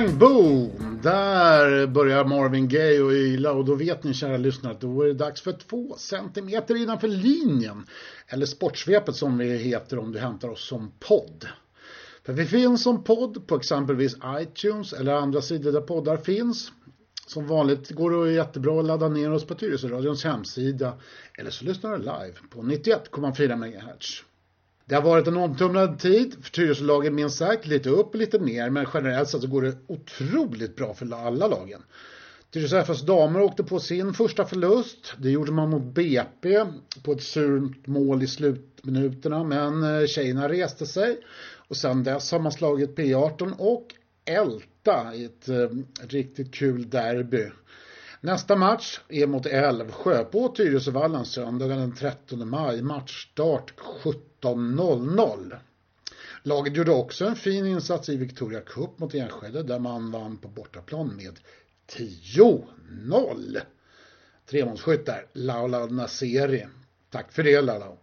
Bang boom! Där börjar Marvin Gaye och yla och då vet ni kära lyssnare att då är det dags för två centimeter innanför linjen. Eller Sportsvepet som vi heter om du hämtar oss som podd. För vi finns som podd på exempelvis iTunes eller andra sidor där poddar finns. Som vanligt går det jättebra att ladda ner oss på Tyresöradions hemsida eller så lyssnar du live på 91,4 MHz. Det har varit en omtumlad tid för Tyresölagen minst sagt, lite upp och lite ner, men generellt sett så går det otroligt bra för alla lagen. Tyresö FFs damer åkte på sin första förlust. Det gjorde man mot BP på ett surt mål i slutminuterna, men eh, tjejerna reste sig och sedan dess har man slagit P18 och Älta i ett eh, riktigt kul derby. Nästa match är mot Älvsjö på Tyresövallen söndagen den 13 maj. Matchstart 17. 17.00. Laget gjorde också en fin insats i Victoria Cup mot Enskede där man vann på bortaplan med 10-0. Tremålsskytt där, Laula Naseri. Tack för det Laula.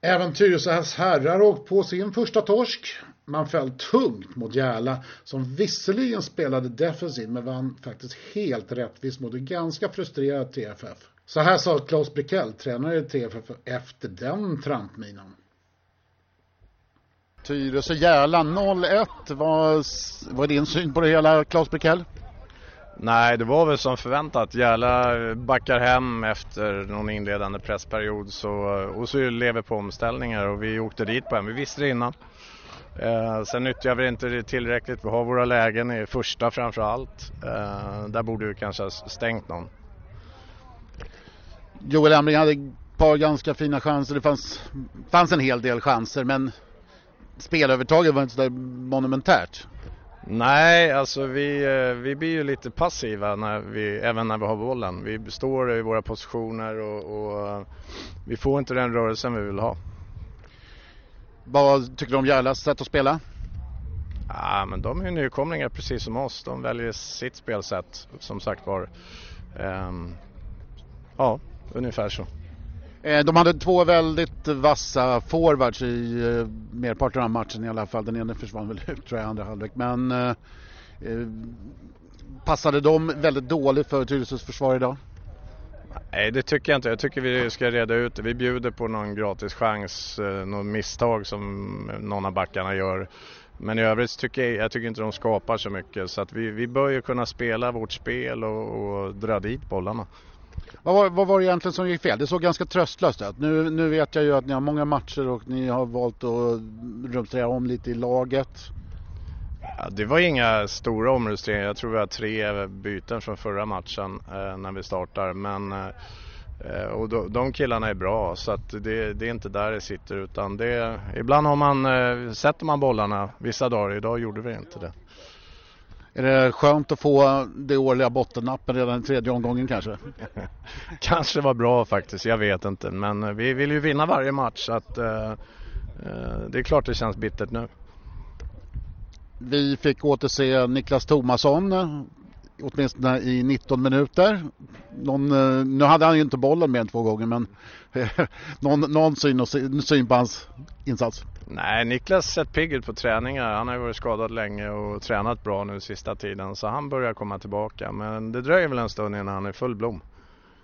Även Tyresös herrar åkt på sin första torsk. Man föll tungt mot Järla som visserligen spelade defensivt men vann faktiskt helt rättvist mot ett ganska frustrerat TFF. Så här sa Claes Brikell, tränare i TFF, efter den trampminan. Tyresö-Järla 0-1. Vad, vad är din syn på det hela, Claes Brikell? Nej, det var väl som förväntat. Järla backar hem efter någon inledande pressperiod så, och så lever på omställningar och vi åkte dit på en. Vi visste det innan. Eh, sen nyttjar vi inte det tillräckligt. Vi har våra lägen i första framför allt. Eh, där borde vi kanske ha stängt någon. Joel Emring hade ett par ganska fina chanser. Det fanns, fanns en hel del chanser men spelövertaget var inte så monumentärt. Nej, alltså vi, eh, vi blir ju lite passiva när vi, även när vi har bollen. Vi står i våra positioner och, och eh, vi får inte den rörelsen vi vill ha. Vad tycker du om Järlas sätt att spela? Ja, men de är ju nykomlingar precis som oss. De väljer sitt spelsätt som sagt var. Um, ja, ungefär så. Eh, de hade två väldigt vassa forwards i eh, merparten av matchen i alla fall. Den ena försvann väl ut tror jag i andra halvlek. Men eh, eh, passade de väldigt dåligt för Tyresös försvar idag? Nej, det tycker jag inte. Jag tycker vi ska reda ut det. Vi bjuder på någon gratis chans, något misstag som någon av backarna gör. Men i övrigt tycker jag, jag tycker inte de skapar så mycket. Så att vi, vi bör ju kunna spela vårt spel och, och dra dit bollarna. Vad var, vad var det egentligen som gick fel? Det såg ganska tröstlöst ut. Nu, nu vet jag ju att ni har många matcher och ni har valt att rumstera om lite i laget. Ja, det var inga stora omrusteringar. Jag tror vi har tre byten från förra matchen eh, när vi startar. Men, eh, och då, de killarna är bra så att det, det, är inte där det sitter utan det, ibland har man, eh, sätter man bollarna vissa dagar. Idag gjorde vi inte det. Är det skönt att få det årliga bottennappen redan i tredje omgången kanske? kanske var bra faktiskt, jag vet inte. Men vi vill ju vinna varje match så att uh, det är klart det känns bittert nu. Vi fick återse Niklas Tomasson åtminstone i 19 minuter. Någon, eh, nu hade han ju inte bollen mer än två gånger men någon, någon syn, och, insats. Nej, Niklas sett pigg ut på träningar. Han har ju varit skadad länge och tränat bra nu sista tiden så han börjar komma tillbaka. Men det dröjer väl en stund innan han är full blom.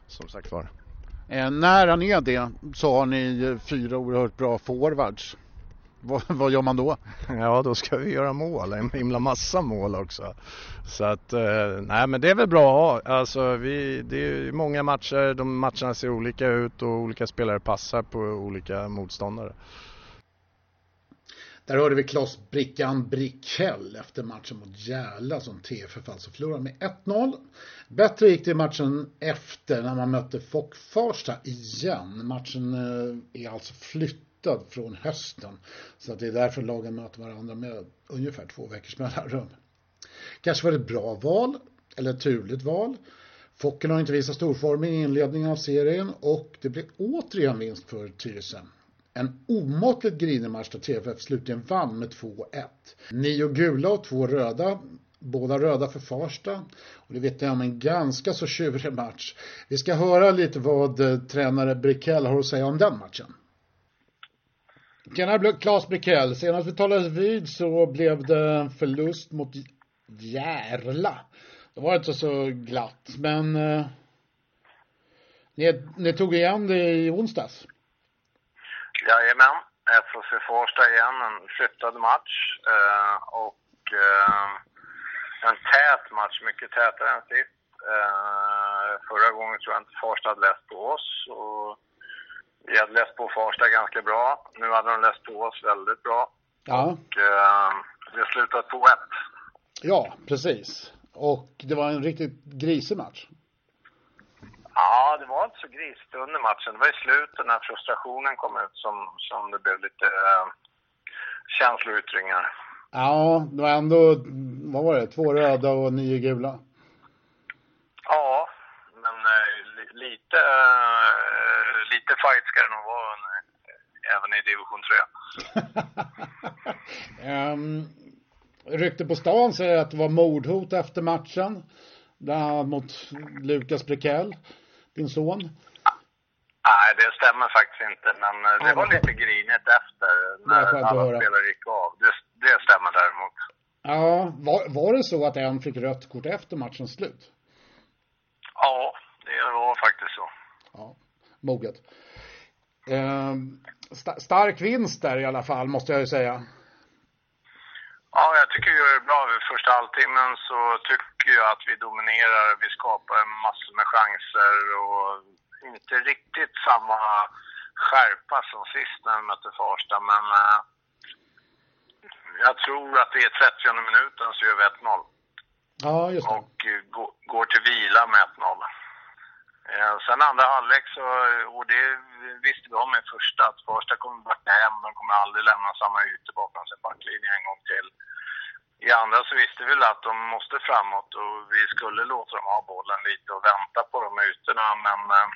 Som sagt var. Eh, när han är det så har ni fyra oerhört bra forwards. Vad, vad, gör man då? Ja, då ska vi göra mål, en himla massa mål också. Så att, eh, nej men det är väl bra att ha. Alltså, vi, det är många matcher, de matcherna ser olika ut och olika spelare passar på olika motståndare. Där hörde vi Klas Brickan Brickell efter matchen mot Järla som TFF alltså förlorade med 1-0. Bättre gick det i matchen efter när man mötte Fock Farsta igen. Matchen eh, är alltså flyttad från hösten. Så att det är därför lagen möter varandra med ungefär två veckors mellanrum. Kanske var det ett bra val, eller ett turligt val. Focken har inte visat storform i inledningen av serien och det blev återigen vinst för Tyresö. En omåttligt grinig match där TFF slutligen vann med 2-1. Nio gula och två röda. Båda röda för Farsta. Och det vet jag om en ganska så tjurig match. Vi ska höra lite vad eh, tränare Brickell har att säga om den matchen. Tjena Claes Brickell. Senast vi talades vid så blev det förlust mot Järla. Det var inte så glatt, men eh, ni, ni tog igen det i onsdags. Jajamän. FHC Farsta igen, en flyttad match. Eh, och eh, en tät match, mycket tätare än sist. Eh, förra gången tror jag inte Farsta hade läst på oss. Och vi hade läst på Farsta ganska bra. Nu hade de läst på oss väldigt bra. Ja, Och eh, det slutade 2-1. ja precis. Och det var en riktigt grisig match. Ja, det var inte så grisigt under matchen. Det var i slutet när frustrationen kom ut som, som det blev lite äh, känsloyttringar. Ja, det var ändå, vad var det, två röda och nio gula. Ja, men li, lite, äh, lite fight ska det nog vara äh, även i division 3. um, rykte på stan säger att det var mordhot efter matchen. Bland annat mot Lukas Brekell, din son. Nej, det stämmer faktiskt inte. Men äh, det Ja, var lite grinigt efter när alla spelare gick av. Det, det stämmer däremot. Ja, var, var det så att en fick rött kort efter matchens slut? Ja, det var faktiskt så. Ja, moget. Um, sta stark vinst där i alla fall, måste jag ju säga. Ja, jag tycker vi gör det bra. Vid första halvtimmen så tycker jag att vi dominerar. Vi skapar massor med chanser och inte riktigt samma skärpa som sist när vi mötte Farsta. Men eh, jag tror att det är 30 minuten så gör vi 1-0 Ja, just det. och eh, gå- går till vila med 1-0. Eh, sen andra halvlek så, och det visste vi om i första, att första kommer backa hem, de kommer aldrig lämna samma ytor bakom sin backlinje en gång till. I andra så visste vi väl att de måste framåt och vi skulle låta dem ha bollen lite och vänta på de ytorna, men eh,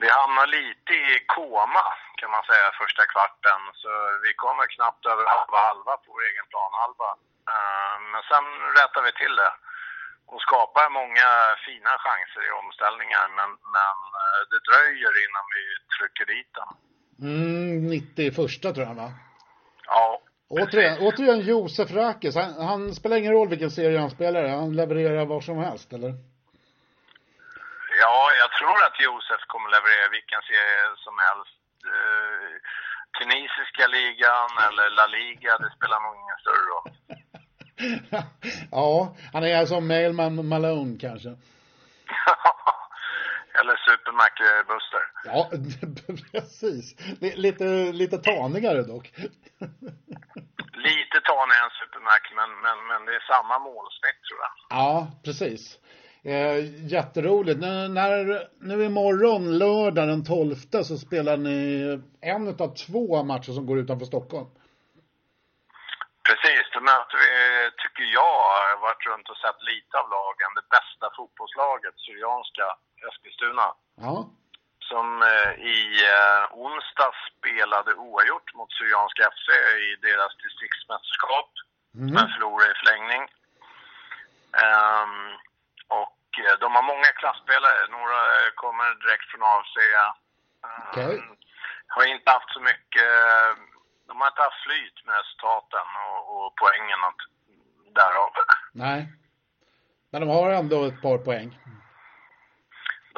vi hamnade lite i koma kan man säga första kvarten, så vi kommer knappt över halva halva på vår egen planhalva. Eh, Men sen rättar vi till det och skapar många fina chanser i omställningar, men, men eh, det dröjer innan vi trycker dit den. Mm, 91 tror jag va? Ja, Återigen, återigen Josef Rakes. Han, han spelar ingen roll vilken serie han spelar. Han levererar var som helst, eller? ja, jag tror att Josef kommer leverera vilken serie som helst. Eh, tunisiska ligan eller La Liga, det spelar nog ingen större roll. ja, han är som Mailman Malone kanske. eller Super Mac-Buster. Ja, precis. Li- Lite, lite tanigare dock. Lite tanigare än Super Mac, men, men, men det är samma målsnitt tror jag. Ja, precis. Eh, jätteroligt. Nu, när, nu imorgon, lördag den 12, så spelar ni en av två matcher som går utanför Stockholm. Möter vi, tycker jag, har varit runt och sett lite av lagen, det bästa fotbollslaget, Syrianska Eskilstuna. Ja, Som eh, i eh, onsdag spelade oavgjort mot Syrianska FC i deras distriktsmästerskap. mm. Men förlorade i förlängning. Ehm, och eh, de har många klassspelare. Några eh, kommer direkt från AFC. Ehm, Okej. Har inte haft så mycket... De har inte haft flyt med resultaten och, och poängen och därav. nej. Men de har ändå ett par poäng.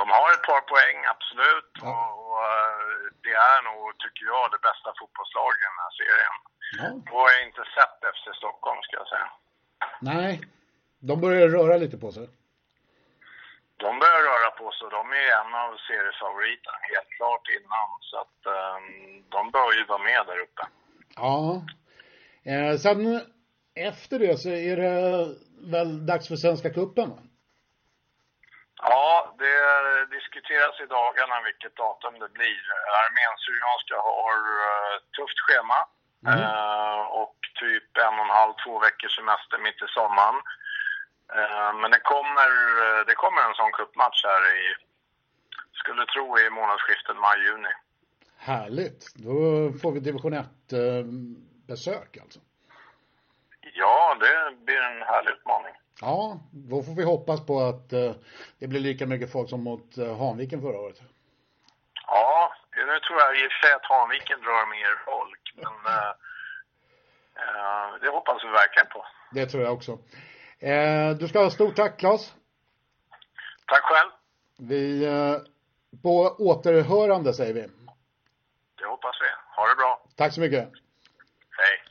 De har ett par poäng, absolut. Ja. Och, och eh, det är nog, tycker jag, det bästa fotbollslaget i den här serien. Ja. Har jag inte sett FC Stockholm, ska jag säga. Nej, de börjar röra lite på sig. De börjar röra på sig. De är en av seriefavoriterna, helt klart innan. Så att ehm, de bör ju vara med där uppe. Ja. Eh, sen efter det så är det väl dags för Svenska cupen va? Ja, det diskuteras i dagarna vilket datum det blir. Armén Syrianska har uh, tufft schema. Mm. Eh, och typ en och en halv, två veckors semester mitt i sommaren. Eh, men det kommer, eh, det kommer en sån cupmatch här i, skulle tro i månadsskiftet maj-juni. Härligt. Då får vi division 1 eh, alltså. Ja, det blir en härlig utmaning. Ja, då får vi hoppas på att eh, det blir lika mycket folk som mot eh, Hanviken förra året. Ja, nu tror jag i och för sig att Hanviken drar mer folk, men det hoppas vi verkligen på. Det tror jag också. Du ska ha stort tack Claes. Tack själv. Vi, på återhörande säger vi. Hoppas vi. Ha det bra. Tack så mycket. Hej.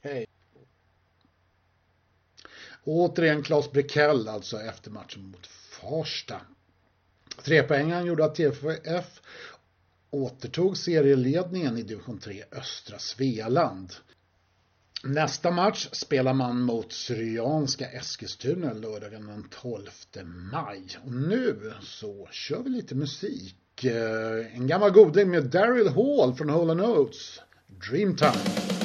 Hej. Återigen Claes Brekell alltså efter matchen mot Farsta. Trepoängaren gjorde att TFF återtog serieledningen i division 3 östra Svealand. Nästa match spelar man mot Syrianska Eskilstuna lördagen den 12 maj. Och nu så kör vi lite musik. Eh, en gammal goding med Daryl Hall från Hole Notes. Dreamtime.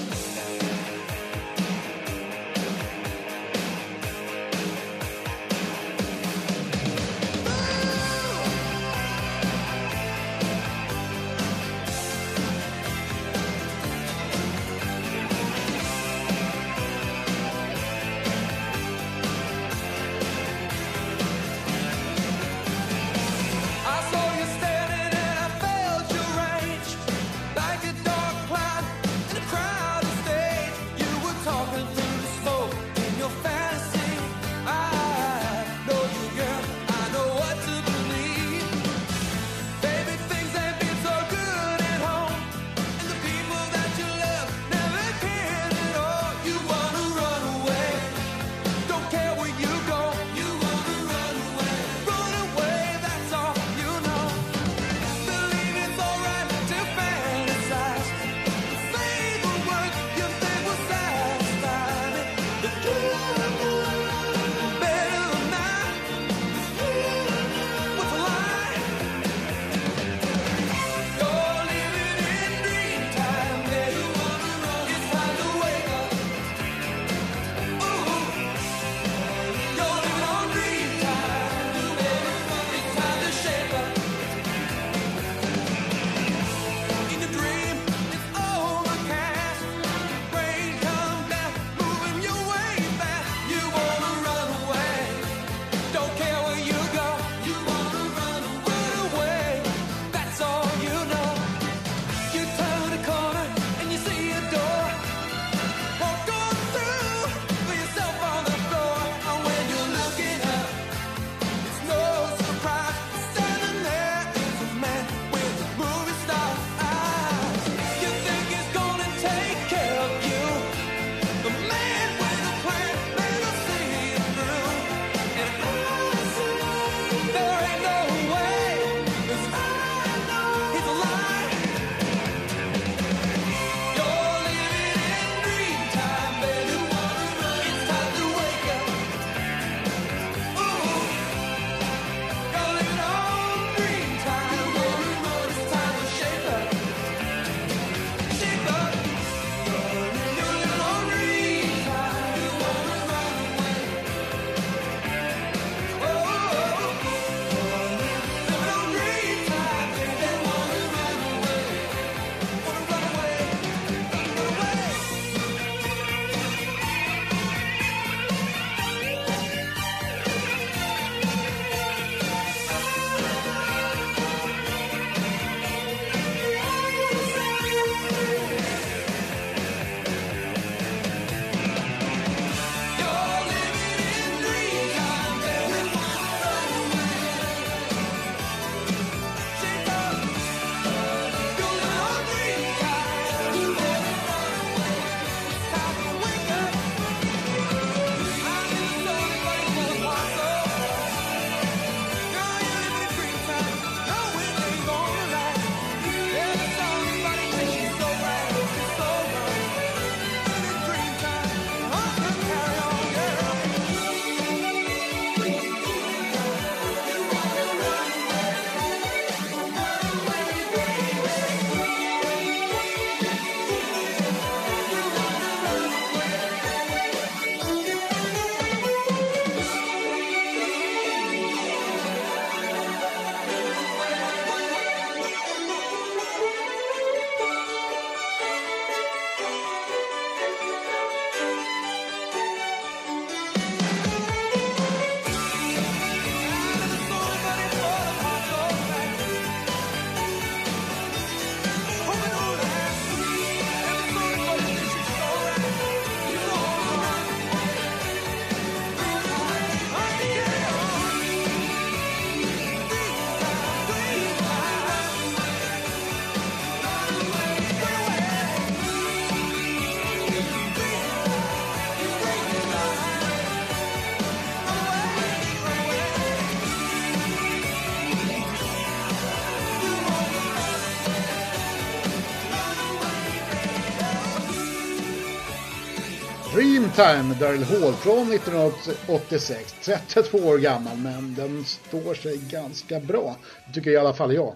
Dreamtime, Daryl Hall från 1986. 32 år gammal men den står sig ganska bra. Det tycker i alla fall jag.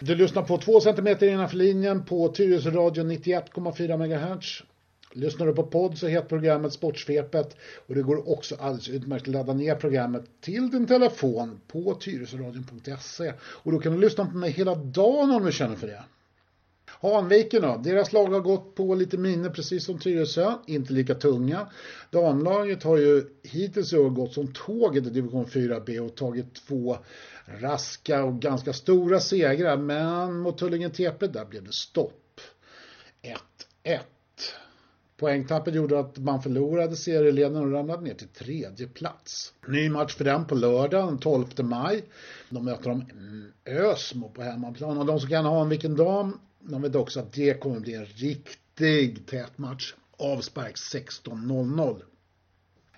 Du lyssnar på 2 cm innanför linjen på Tyresö Radio 91,4 MHz. Lyssnar du på podd så heter programmet Sportsvepet och det går också alldeles utmärkt att ladda ner programmet till din telefon på tyresöradion.se och då kan du lyssna på mig hela dagen om du känner för det. Hanviken då, deras lag har gått på lite miner precis som Tyresö, inte lika tunga. Damlaget har ju hittills i år gått som tåget i division 4B och tagit två raska och ganska stora segrar, men mot Tullinge TP där blev det stopp. 1-1. Poängtappet gjorde att man förlorade serieledningen och ramlade ner till tredje plats. Ny match för den på lördag den 12 maj. De möter de Ösmo på hemmaplan och de som kan ha en vilken dam de vet också att det kommer bli en riktig tät match. Avspark 16.00.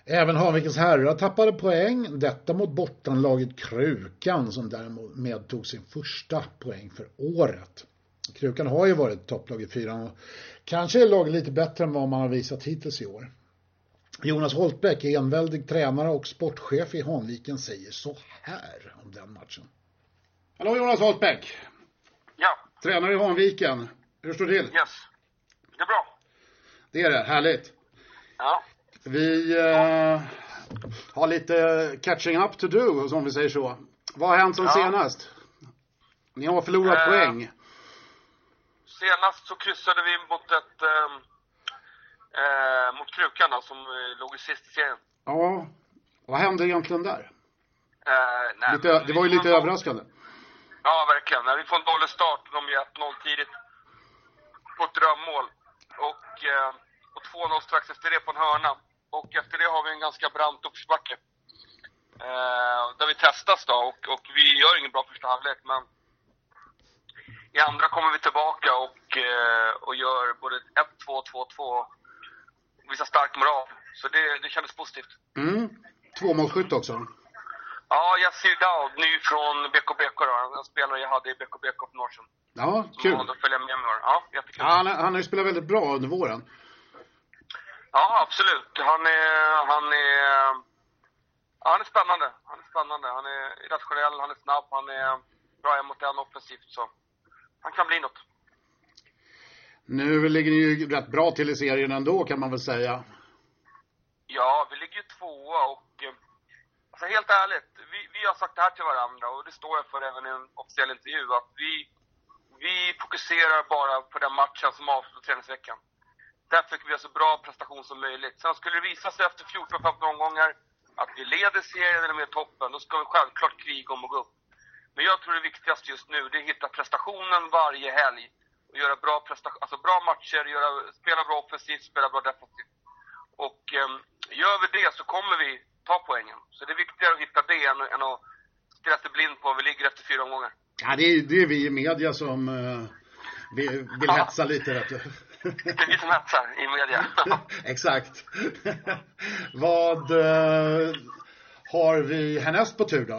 Även Hanvikens herrar tappade poäng, detta mot bottenlaget Krukan som därmed tog sin första poäng för året. Krukan har ju varit topplag i fyran och kanske är laget lite bättre än vad man har visat hittills i år. Jonas Holtbäck, enväldig tränare och sportchef i Hanviken, säger så här om den matchen. Hallå Jonas Holtbäck! Tränare i Hanviken. Hur står det till? Yes. Det är bra. Det är det, härligt. Ja. Vi eh, har lite catching up to do, som vi säger så. Vad har hänt sen Ja. senast? Ni har förlorat Eh, poäng. Senast så kryssade vi mot ett... ehm, eh, mot Krukan då, som eh, låg i sist i serien. Ja. Vad hände egentligen där? Eh, nej, Lite, det var ju lite överraskande. Ja, verkligen. Vi får en dålig start. De gör 1-0 tidigt. På ett drömmål. Och, eh, och 2-0 strax efter det på en hörna. Och efter det har vi en ganska brant uppförsbacke. Eh, där vi testas då. Och, och vi gör ingen bra första halvlek, men i andra kommer vi tillbaka och, eh, och gör både 1-2, 2-2 och visar stark moral. Så det, det kändes positivt. Mm. Tvåmålsskytt också. Ja, Yassir Daud, ny från BKBK då. En spelare jag hade i BKBK för några år sedan. Ja, Som kul. valde att följa med mig. Ja, jättekul. Ja, han, han har ju spelat väldigt bra under våren. Ja, absolut. Han är, han är, ja, han är spännande. Han är spännande. Han är rationell, han är snabb, han är bra en mot en offensivt så han kan bli något. Nu ligger ni ju rätt bra till i serien ändå kan man väl säga. Ja, vi ligger ju tvåa och eh, alltså helt ärligt, vi, vi har sagt det här till varandra och det står jag för även i en officiell intervju att vi, vi fokuserar bara på den matchen som avslutar träningsveckan. Därför fick vi göra så bra prestation som möjligt. Sen skulle det visa sig efter 14-15 omgångar att vi leder serien eller med toppen, då ska vi självklart kriga om att gå upp. Men jag tror det viktigaste just nu, det är att hitta prestationen varje helg. Och göra bra, prestation, alltså bra matcher, göra, spela bra offensivt, spela bra defensivt. Och eh, gör vi det så kommer vi ta poängen. Så det är viktigare att hitta det än, än att stirra sig blind på vi ligger efter fyra omgångar. Ja, det är, det är vi i media som uh, vill, vill Ja. hetsa lite vet du. Det är vi som hetsar i media. Exakt. Vad eh, har vi härnäst på tur då?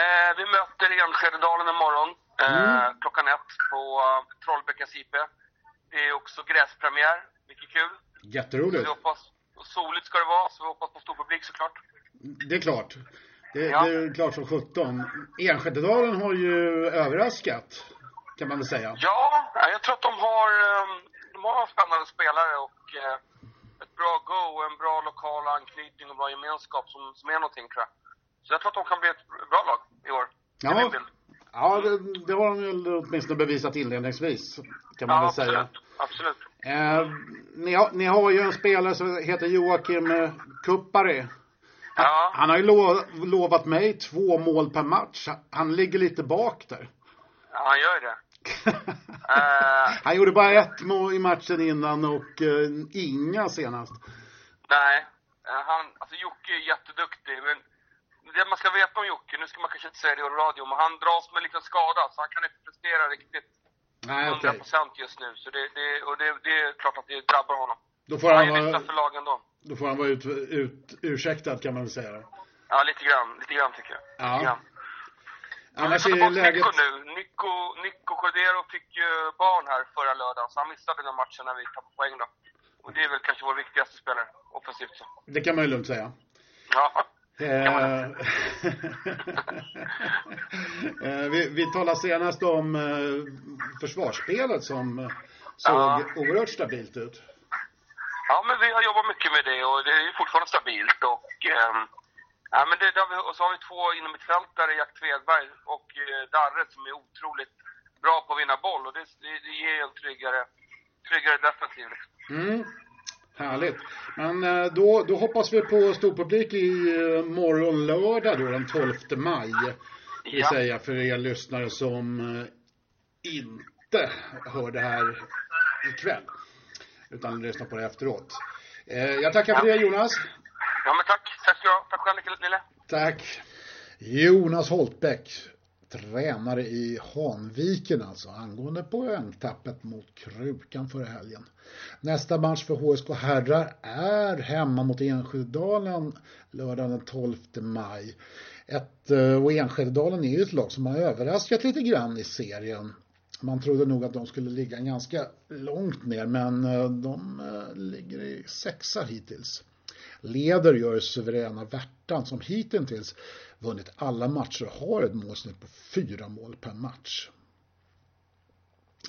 Eh, vi möter Enskededalen imorgon eh, Mm. klockan ett på uh, Trollbäckens IP. Det är också gräspremiär, mycket kul. Så Jätteroligt. vi hoppas, och soligt ska det vara, så vi hoppas på stor publik såklart. Det är klart. Det, Ja. det är klart som sjutton. Enskededalen har ju överraskat, kan man väl säga. Ja, jag tror att de har, eh, de har spännande spelare och eh, ett bra go och en bra lokal anknytning och bra gemenskap som, som är någonting tror jag. Så jag tror att de kan bli ett bra lag i år. Ja. Ja, det, det har de väl åtminstone bevisat inledningsvis, kan man Ja, väl absolut. säga. Absolut. Eh, ni, har, ni har ju en spelare som heter Joakim eh, Kuppari. Ja. Han har ju lo, lovat mig två mål per match. Han ligger lite bak där. Ja, han gör det. Eh, Han gjorde bara ett mål i matchen innan och eh, inga senast. nej, han, alltså Jocke är jätteduktig, men det man ska veta om Jocke, nu ska man kanske inte säga det i radio, men han dras med liten skada, så han kan inte prestera riktigt Nej, 100% okej. just nu. Så det, det, och det, det är klart att det drabbar honom. Då får Han han vara, för lagen då. då får han vara ut, ut, ursäktad kan man väl säga. Ja, lite grann, lite grann tycker jag. Ja. Lite grann. Annars är bort läget... Nico nu. Nico, Nico Cordero fick ju barn här förra lördagen, så han missade den matchen när vi tappade poäng då. Och det är väl kanske vår viktigaste spelare, offensivt så. Det kan man ju lugnt säga. Ja. Eh, eh, vi, vi talade senast om eh, försvarsspelet som såg Ja. oerhört stabilt ut. Ja, men vi har jobbat mycket med det och det är fortfarande stabilt. Och, ja, men det, vi, och så har vi två inom mittfältare, Jack Tvedberg och eh, Darre, som är otroligt bra på att vinna boll. Och det, det, det ger en tryggare, tryggare defensiv. Mm. Härligt. Men eh, då, då hoppas vi på storpublik i eh, morgon lördag då den 12 maj. Vill Ja. säga för er lyssnare som eh, inte hör det här ikväll. Utan lyssnar på det efteråt. Jag tackar för det Jonas. Ja, men tack. Tack ska du ha. Tack själv, Nille. Tack. Jonas Holtbäck, tränare i Hanviken alltså, angående poängtappet mot Krukan förra helgen. Nästa match för HSK herrar är hemma mot Enskededalen lördagen den 12 maj. Ett, eh, och Enskededalen är ju ett lag som har överraskat lite grann i serien. Man trodde nog att de skulle ligga ganska långt ner men eh, de eh, ligger i sexa hittills. Leder gör suveräna Värtan som hittills vunnit alla matcher och har ett målsnitt på fyra mål per match.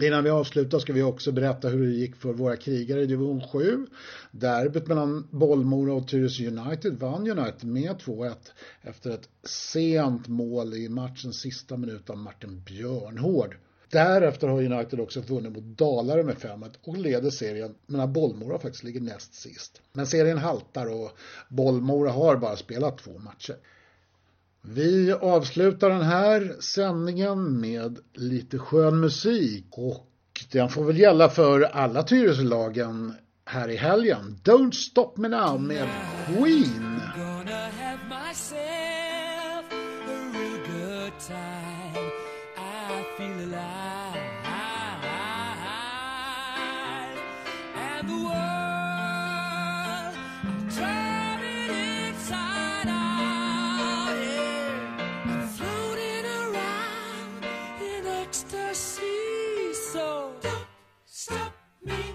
Innan vi avslutar ska vi också berätta hur det gick för våra krigare i division 7. Derbyt mellan Bollmora och Tyresö United vann United med 2-1 efter ett sent mål i matchens sista minut av Martin Björnhård. Därefter har United också vunnit mot Dalarö med 5-1 och leder serien medan Bollmora faktiskt ligger näst sist. Men serien haltar och Bollmora har bara spelat två matcher. Vi avslutar den här sändningen med lite skön musik och den får väl gälla för alla Tyresölagen här i helgen. Don't Stop Me Now med Queen. Me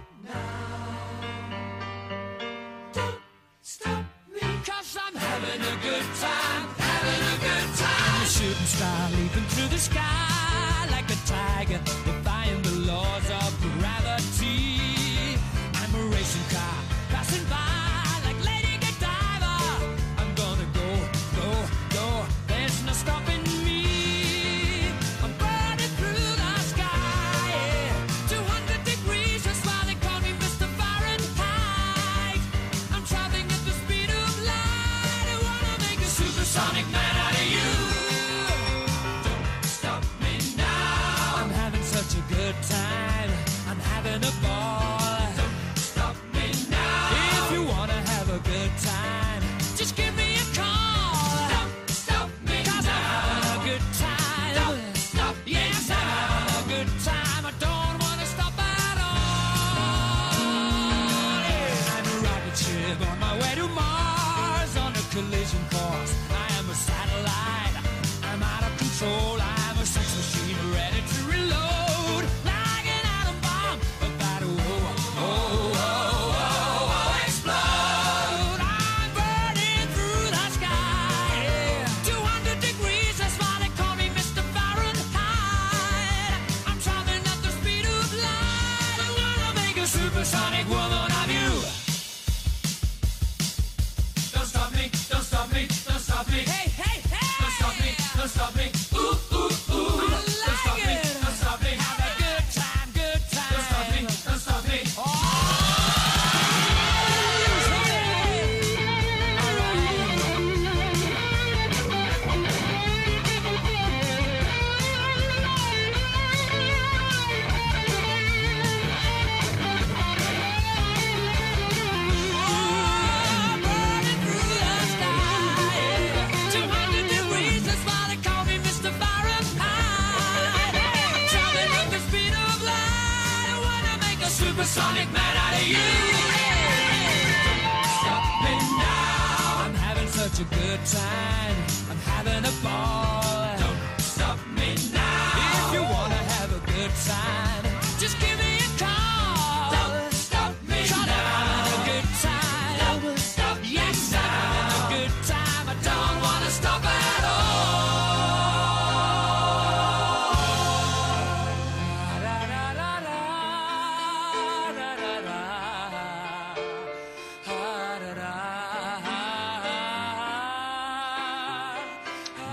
just give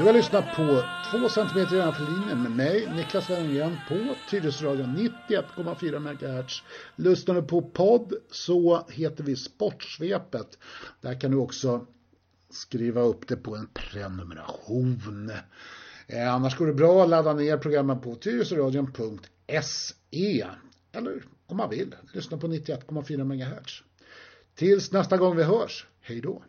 har lyssnat på 2 cm innanför linjen med mig, Niklas Wennergren, på Tyresöradion 91,4 MHz. Lyssnar du på podd så heter vi Sportsvepet. Där kan du också skriva upp det på en prenumeration. Eh, annars går det bra att ladda ner programmen på tyresöradion.se eller om man vill, lyssna på 91,4 MHz. Tills nästa gång vi hörs, hej då!